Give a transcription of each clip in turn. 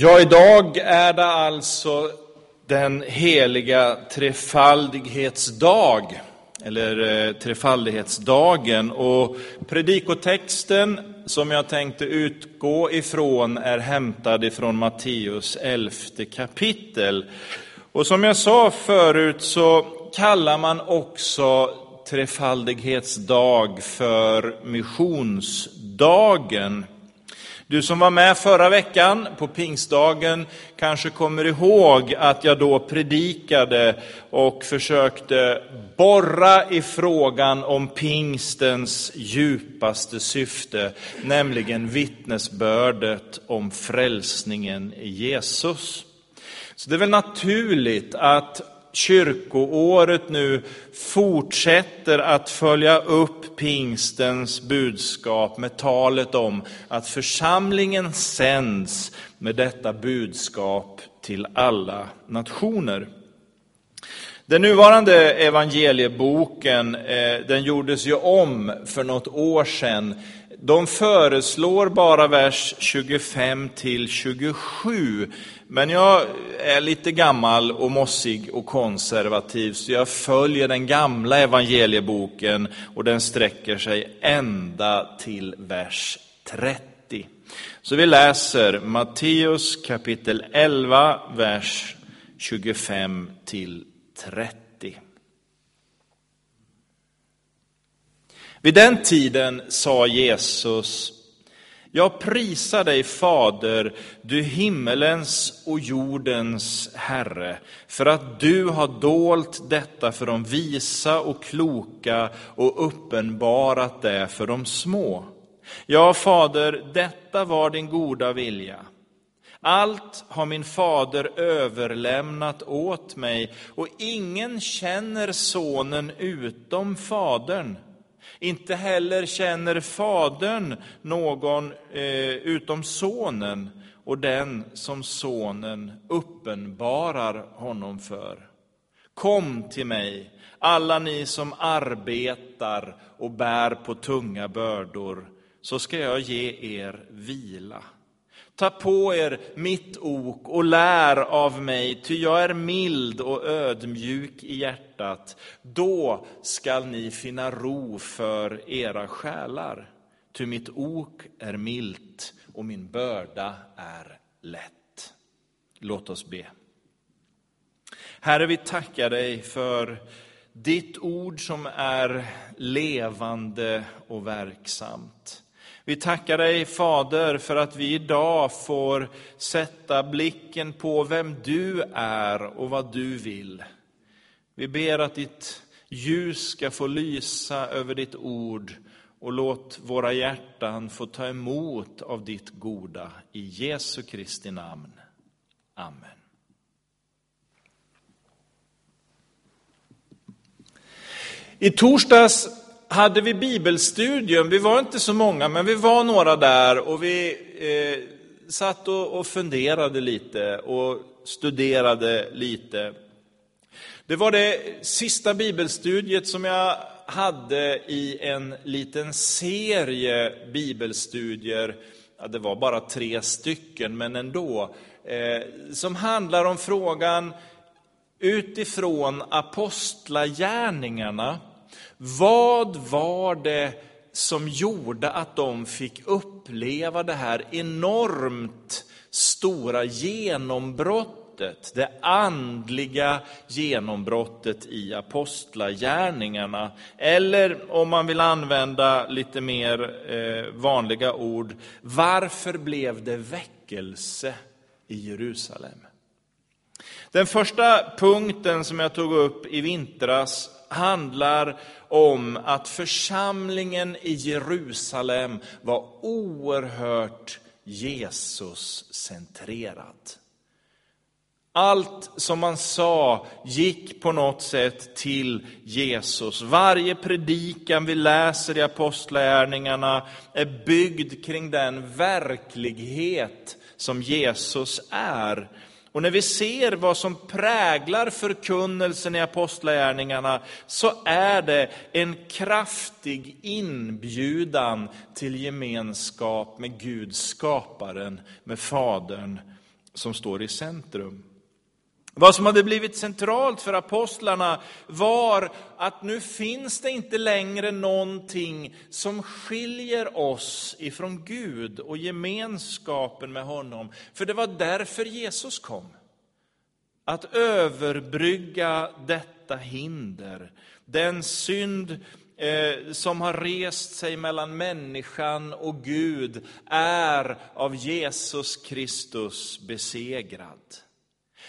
Ja, idag är det alltså den heliga trefaldighetsdag, eller eh, trefaldighetsdagen. Och predikotexten som jag tänkte utgå ifrån är hämtad ifrån Matteus elfte kapitel. Och som jag sa förut så kallar man också trefaldighetsdag för missionsdagen. Du som var med förra veckan på pingstdagen kanske kommer ihåg att jag då predikade och försökte borra i frågan om pingstens djupaste syfte, nämligen vittnesbördet om frälsningen i Jesus. Så det är väl naturligt att kyrkoåret nu fortsätter att följa upp pingstens budskap med talet om att församlingen sänds med detta budskap till alla nationer. Den nuvarande evangelieboken eh, den gjordes ju om för något år sedan. De föreslår bara vers 25 till 27 men jag är lite gammal och mossig och konservativ, så jag följer den gamla evangelieboken och den sträcker sig ända till vers 30. Så vi läser Matteus kapitel 11, vers 25 till 30. Vid den tiden sa Jesus jag prisar dig, Fader, du himmelens och jordens Herre, för att du har dolt detta för de visa och kloka och uppenbarat det för de små. Ja, Fader, detta var din goda vilja. Allt har min fader överlämnat åt mig, och ingen känner sonen utom fadern inte heller känner Fadern någon eh, utom Sonen och den som Sonen uppenbarar honom för. Kom till mig, alla ni som arbetar och bär på tunga bördor, så ska jag ge er vila. Ta på er mitt ok och lär av mig, ty jag är mild och ödmjuk i hjärtat. Då skall ni finna ro för era själar. Ty mitt ok är milt och min börda är lätt. Låt oss be. Herre, vi tackar dig för ditt ord som är levande och verksamt. Vi tackar dig, Fader, för att vi idag får sätta blicken på vem du är och vad du vill. Vi ber att ditt ljus ska få lysa över ditt ord och låt våra hjärtan få ta emot av ditt goda. I Jesu Kristi namn. Amen. I torsdags hade vi bibelstudium. Vi var inte så många, men vi var några där och vi eh, satt och, och funderade lite och studerade lite. Det var det sista bibelstudiet som jag hade i en liten serie bibelstudier. Ja, det var bara tre stycken, men ändå. Eh, som handlar om frågan utifrån apostlagärningarna vad var det som gjorde att de fick uppleva det här enormt stora genombrottet, det andliga genombrottet i apostlagärningarna? Eller om man vill använda lite mer eh, vanliga ord, varför blev det väckelse i Jerusalem? Den första punkten som jag tog upp i vintras handlar om att församlingen i Jerusalem var oerhört Jesus-centrerad. Allt som man sa gick på något sätt till Jesus. Varje predikan vi läser i Apostlagärningarna är byggd kring den verklighet som Jesus är. Och när vi ser vad som präglar förkunnelsen i apostlagärningarna så är det en kraftig inbjudan till gemenskap med Gud, skaparen, med Fadern som står i centrum. Vad som hade blivit centralt för apostlarna var att nu finns det inte längre någonting som skiljer oss ifrån Gud och gemenskapen med honom. För det var därför Jesus kom. Att överbrygga detta hinder, den synd eh, som har rest sig mellan människan och Gud är av Jesus Kristus besegrad.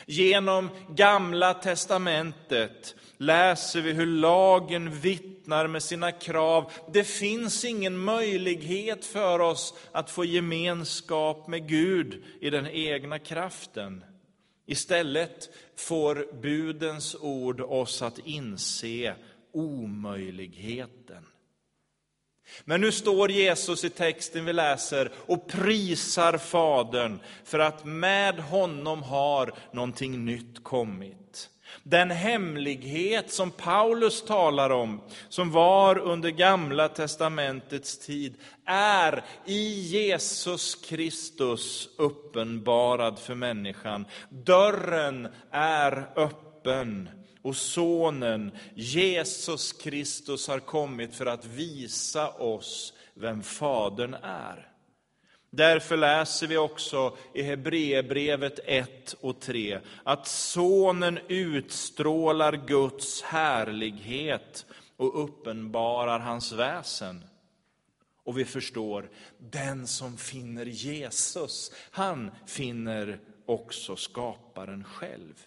Genom Gamla testamentet läser vi hur lagen vittnar med sina krav. Det finns ingen möjlighet för oss att få gemenskap med Gud i den egna kraften. Istället får budens ord oss att inse omöjligheten. Men nu står Jesus i texten vi läser och prisar Fadern för att med honom har någonting nytt kommit. Den hemlighet som Paulus talar om, som var under Gamla testamentets tid, är i Jesus Kristus uppenbarad för människan. Dörren är öppen och Sonen, Jesus Kristus, har kommit för att visa oss vem Fadern är. Därför läser vi också i Hebreerbrevet 1 och 3 att Sonen utstrålar Guds härlighet och uppenbarar hans väsen. Och vi förstår, den som finner Jesus, han finner också skaparen själv.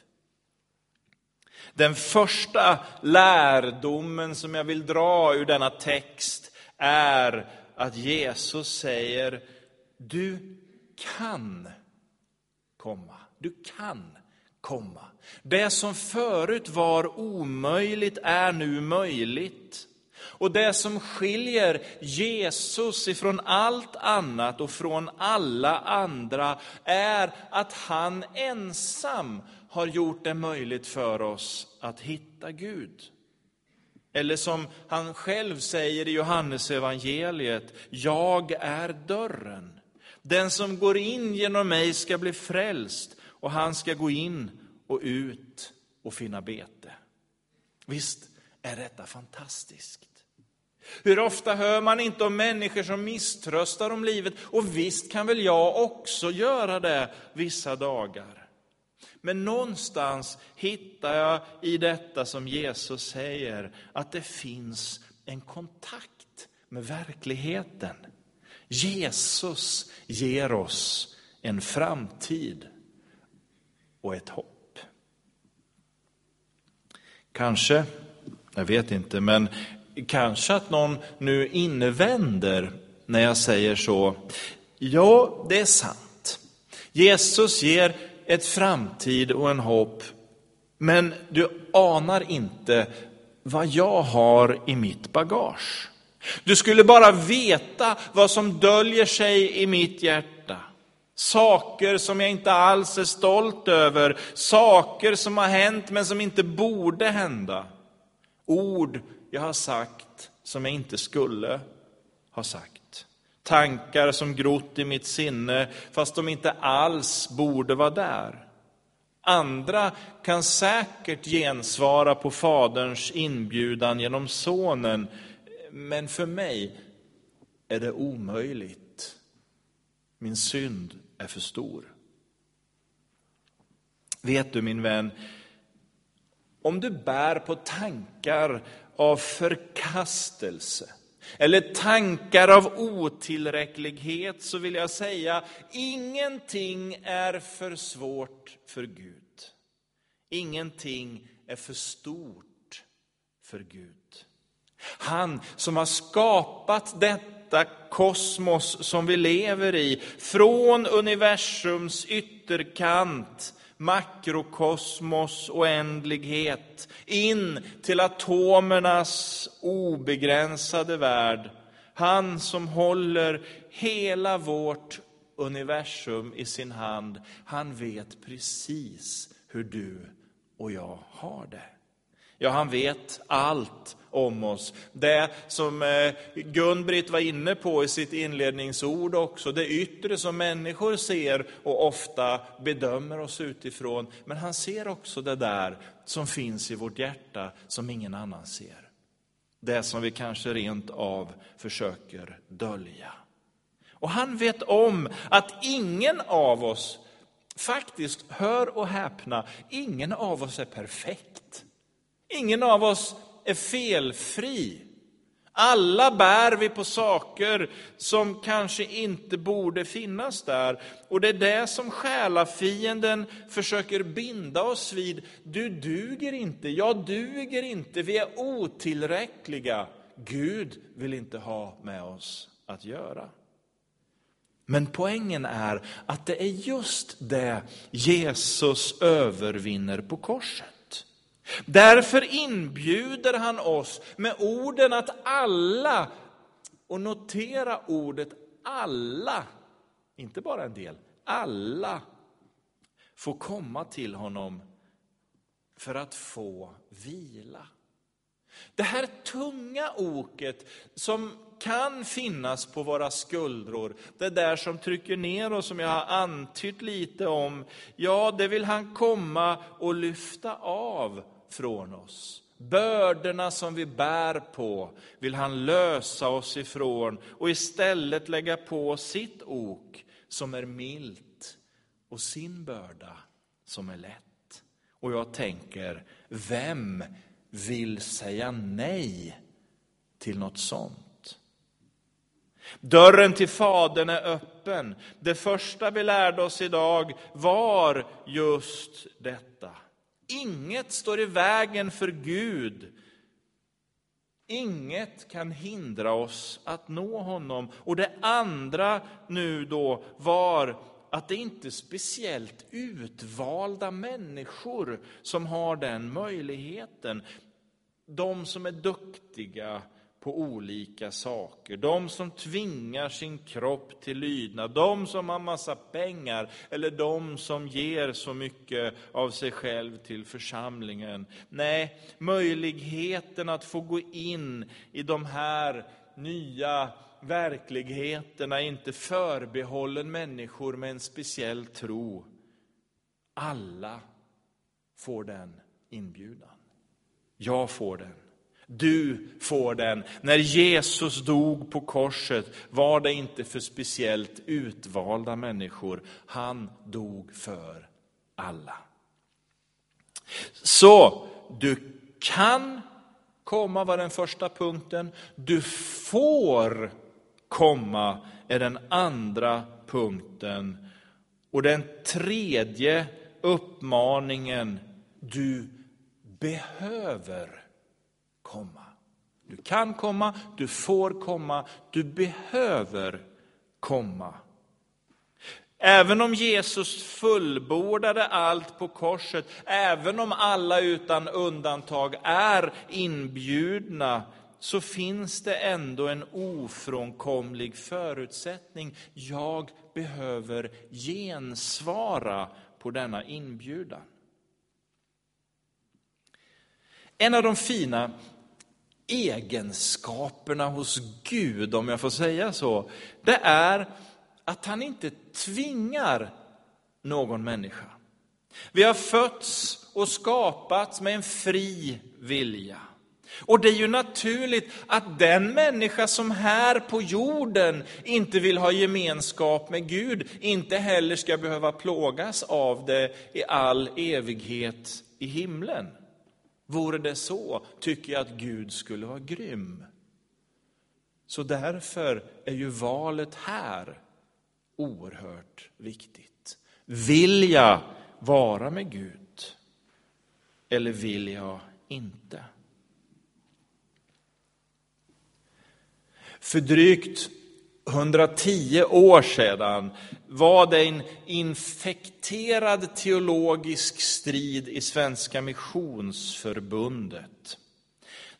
Den första lärdomen som jag vill dra ur denna text är att Jesus säger, du kan komma. Du kan komma. Det som förut var omöjligt är nu möjligt. Och det som skiljer Jesus ifrån allt annat och från alla andra är att han ensam har gjort det möjligt för oss att hitta Gud. Eller som han själv säger i Johannesevangeliet, jag är dörren. Den som går in genom mig ska bli frälst och han ska gå in och ut och finna bete. Visst är detta fantastiskt? Hur ofta hör man inte om människor som misströstar om livet? Och visst kan väl jag också göra det vissa dagar. Men någonstans hittar jag i detta som Jesus säger, att det finns en kontakt med verkligheten. Jesus ger oss en framtid och ett hopp. Kanske, jag vet inte, men kanske att någon nu invänder när jag säger så. Ja, det är sant. Jesus ger ett framtid och en hopp. Men du anar inte vad jag har i mitt bagage. Du skulle bara veta vad som döljer sig i mitt hjärta. Saker som jag inte alls är stolt över, saker som har hänt men som inte borde hända. Ord jag har sagt som jag inte skulle ha sagt. Tankar som grott i mitt sinne, fast de inte alls borde vara där. Andra kan säkert gensvara på Faderns inbjudan genom Sonen, men för mig är det omöjligt. Min synd är för stor. Vet du min vän, om du bär på tankar av förkastelse, eller tankar av otillräcklighet så vill jag säga, ingenting är för svårt för Gud. Ingenting är för stort för Gud. Han som har skapat detta kosmos som vi lever i, från universums ytterkant makrokosmos oändlighet in till atomernas obegränsade värld. Han som håller hela vårt universum i sin hand, han vet precis hur du och jag har det. Ja, han vet allt om oss. Det som eh, Gun-Britt var inne på i sitt inledningsord också, det yttre som människor ser och ofta bedömer oss utifrån. Men han ser också det där som finns i vårt hjärta som ingen annan ser. Det som vi kanske rent av försöker dölja. Och han vet om att ingen av oss, faktiskt, hör och häpna, ingen av oss är perfekt. Ingen av oss är felfri. Alla bär vi på saker som kanske inte borde finnas där. Och det är det som själafienden försöker binda oss vid. Du duger inte, jag duger inte, vi är otillräckliga. Gud vill inte ha med oss att göra. Men poängen är att det är just det Jesus övervinner på korset. Därför inbjuder han oss med orden att alla, och notera ordet alla, inte bara en del, alla får komma till honom för att få vila. Det här tunga oket som kan finnas på våra skuldror, det där som trycker ner oss, som jag har antytt lite om, ja, det vill han komma och lyfta av från oss. Bördorna som vi bär på vill han lösa oss ifrån och istället lägga på sitt ok som är milt och sin börda som är lätt. Och jag tänker, vem vill säga nej till något sånt? Dörren till Fadern är öppen. Det första vi lärde oss idag var just detta. Inget står i vägen för Gud. Inget kan hindra oss att nå honom. Och det andra nu då var att det inte är speciellt utvalda människor som har den möjligheten. De som är duktiga på olika saker. De som tvingar sin kropp till lydnad, de som har massa pengar eller de som ger så mycket av sig själv till församlingen. Nej, möjligheten att få gå in i de här nya verkligheterna är inte förbehållen människor med en speciell tro. Alla får den inbjudan. Jag får den. Du får den. När Jesus dog på korset var det inte för speciellt utvalda människor. Han dog för alla. Så, du kan komma var den första punkten. Du får komma är den andra punkten. Och den tredje uppmaningen, du behöver komma. Du kan komma, du får komma, du behöver komma. Även om Jesus fullbordade allt på korset, även om alla utan undantag är inbjudna, så finns det ändå en ofrånkomlig förutsättning. Jag behöver gensvara på denna inbjudan. En av de fina egenskaperna hos Gud, om jag får säga så, det är att han inte tvingar någon människa. Vi har fötts och skapats med en fri vilja. Och det är ju naturligt att den människa som här på jorden inte vill ha gemenskap med Gud, inte heller ska behöva plågas av det i all evighet i himlen. Vore det så tycker jag att Gud skulle vara grym. Så därför är ju valet här oerhört viktigt. Vill jag vara med Gud? Eller vill jag inte? För drygt 110 år sedan var det en infekterad teologisk strid i Svenska Missionsförbundet.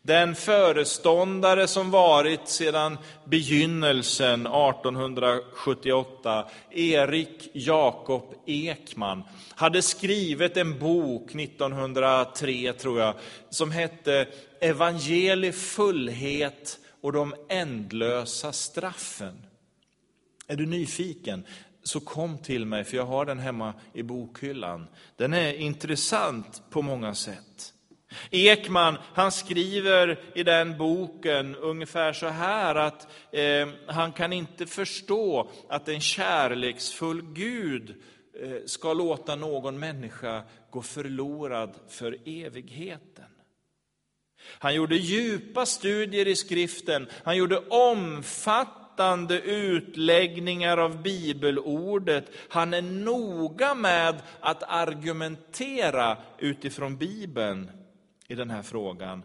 Den föreståndare som varit sedan begynnelsen 1878, Erik Jakob Ekman, hade skrivit en bok 1903, tror jag, som hette Evangeli fullhet och de ändlösa straffen. Är du nyfiken? så kom till mig, för jag har den hemma i bokhyllan. Den är intressant på många sätt. Ekman, han skriver i den boken ungefär så här att eh, han kan inte förstå att en kärleksfull Gud eh, ska låta någon människa gå förlorad för evigheten. Han gjorde djupa studier i skriften, han gjorde omfattande utläggningar av bibelordet. Han är noga med att argumentera utifrån Bibeln i den här frågan.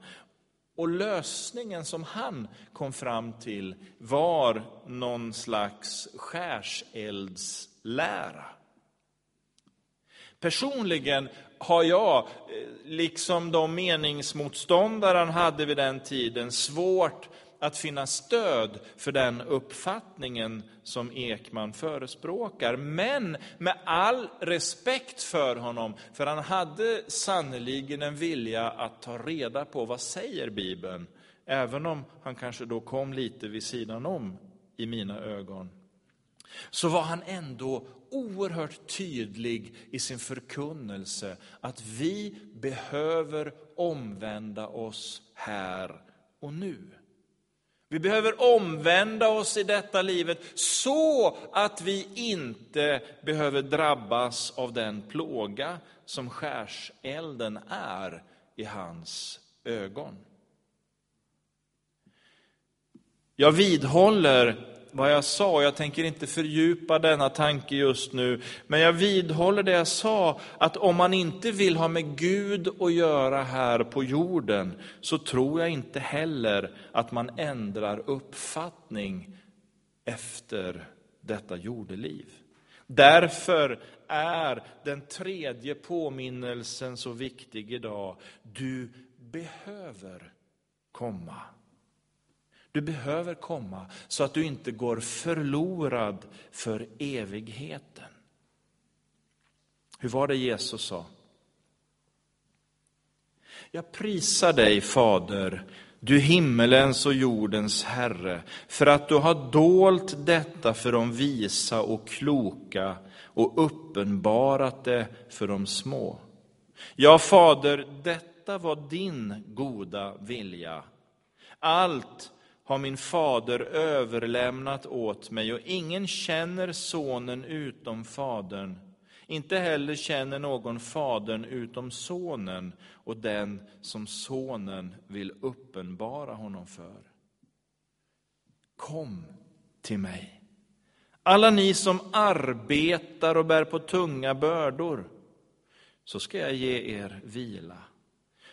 Och lösningen som han kom fram till var någon slags skärseldslära. Personligen har jag, eh, liksom de meningsmotståndare han hade vid den tiden, svårt att finna stöd för den uppfattningen som Ekman förespråkar. Men med all respekt för honom, för han hade sannerligen en vilja att ta reda på vad säger Bibeln, även om han kanske då kom lite vid sidan om i mina ögon. Så var han ändå oerhört tydlig i sin förkunnelse att vi behöver omvända oss här och nu. Vi behöver omvända oss i detta livet så att vi inte behöver drabbas av den plåga som skärselden är i hans ögon. Jag vidhåller vad jag sa. Jag tänker inte fördjupa denna tanke just nu, men jag vidhåller det jag sa, att om man inte vill ha med Gud att göra här på jorden, så tror jag inte heller att man ändrar uppfattning efter detta jordeliv. Därför är den tredje påminnelsen så viktig idag. Du behöver komma. Du behöver komma så att du inte går förlorad för evigheten. Hur var det Jesus sa? Jag prisar dig, Fader, du himmelens och jordens Herre, för att du har dolt detta för de visa och kloka och uppenbarat det för de små. Ja, Fader, detta var din goda vilja. Allt har min fader överlämnat åt mig och ingen känner sonen utom fadern. Inte heller känner någon fadern utom sonen och den som sonen vill uppenbara honom för. Kom till mig, alla ni som arbetar och bär på tunga bördor, så ska jag ge er vila.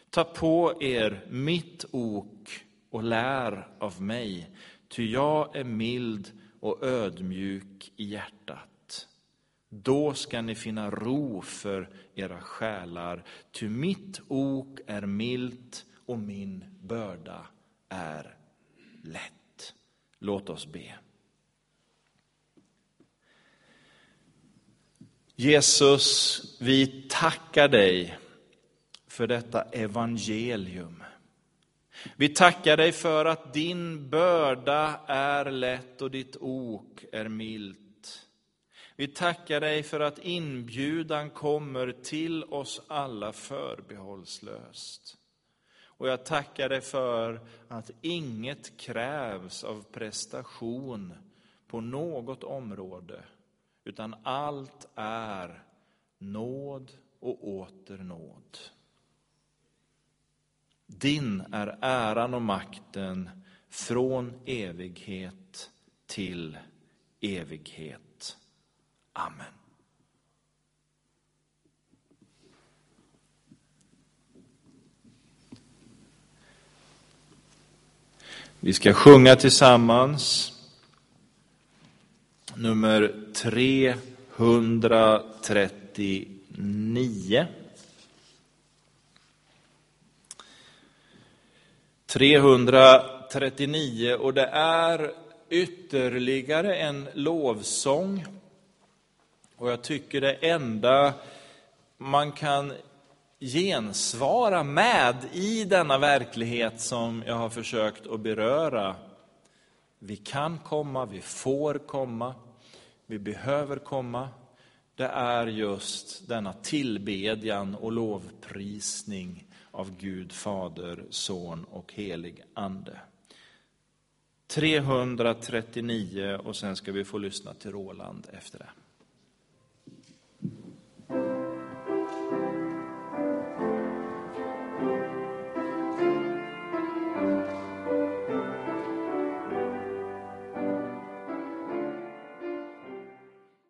Ta på er mitt ok och lär av mig, ty jag är mild och ödmjuk i hjärtat. Då ska ni finna ro för era själar, ty mitt ok är milt och min börda är lätt. Låt oss be. Jesus, vi tackar dig för detta evangelium. Vi tackar dig för att din börda är lätt och ditt ok är milt. Vi tackar dig för att inbjudan kommer till oss alla förbehållslöst. Och jag tackar dig för att inget krävs av prestation på något område, utan allt är nåd och åter nåd. Din är äran och makten från evighet till evighet. Amen. Vi ska sjunga tillsammans nummer 339. 339 och det är ytterligare en lovsång. Och jag tycker det enda man kan gensvara med i denna verklighet som jag har försökt att beröra. Vi kan komma, vi får komma, vi behöver komma. Det är just denna tillbedjan och lovprisning av Gud Fader, Son och helig Ande. 339 och sen ska vi få lyssna till Roland efter det.